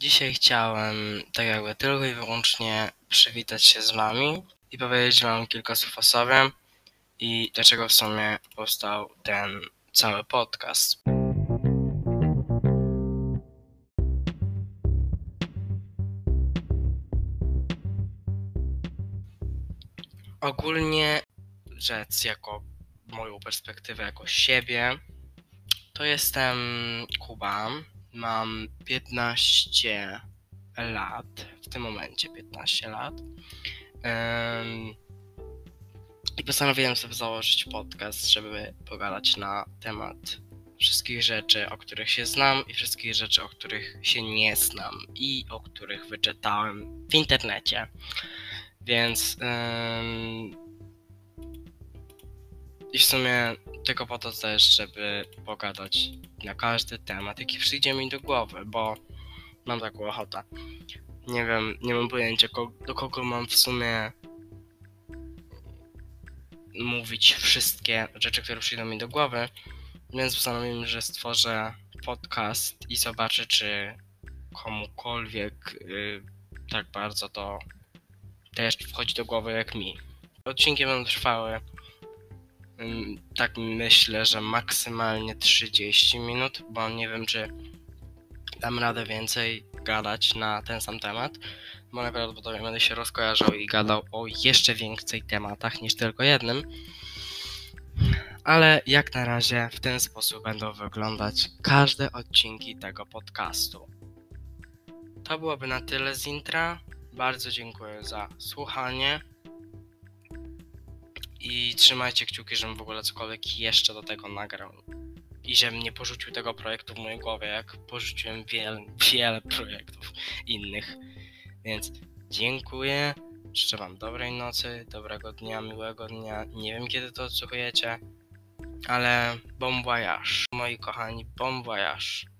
Dzisiaj chciałem tak jakby tylko i wyłącznie przywitać się z wami i powiedzieć wam kilka słów o sobie i dlaczego w sumie powstał ten cały podcast. Ogólnie rzec jako moją perspektywę jako siebie, to jestem Kuba. Mam 15 lat, w tym momencie 15 lat. Ym, I postanowiłem sobie założyć podcast, żeby pogadać na temat wszystkich rzeczy, o których się znam i wszystkich rzeczy, o których się nie znam i o których wyczytałem w internecie. Więc ym, i w sumie tylko po to też, żeby pogadać na każdy temat, jaki przyjdzie mi do głowy, bo mam taką ochotę. Nie wiem, nie mam pojęcia do kogo mam w sumie mówić wszystkie rzeczy, które przyjdą mi do głowy, więc postanowiłem, że stworzę podcast i zobaczę, czy komukolwiek y, tak bardzo to też wchodzi do głowy jak mi. Odcinki będą trwały tak myślę, że maksymalnie 30 minut, bo nie wiem, czy dam radę więcej gadać na ten sam temat, bo najprawdopodobniej będę się rozkojarzał i gadał o jeszcze więcej tematach niż tylko jednym. Ale jak na razie w ten sposób będą wyglądać każde odcinki tego podcastu. To byłoby na tyle z intra. Bardzo dziękuję za słuchanie. I trzymajcie kciuki, żebym w ogóle cokolwiek jeszcze do tego nagrał. I żebym nie porzucił tego projektu w mojej głowie, jak porzuciłem wiele, wiele projektów innych. Więc dziękuję. Życzę wam dobrej nocy, dobrego dnia, miłego dnia. Nie wiem kiedy to odsłuchujecie, ale bon voyage. Moi kochani, bon voyage.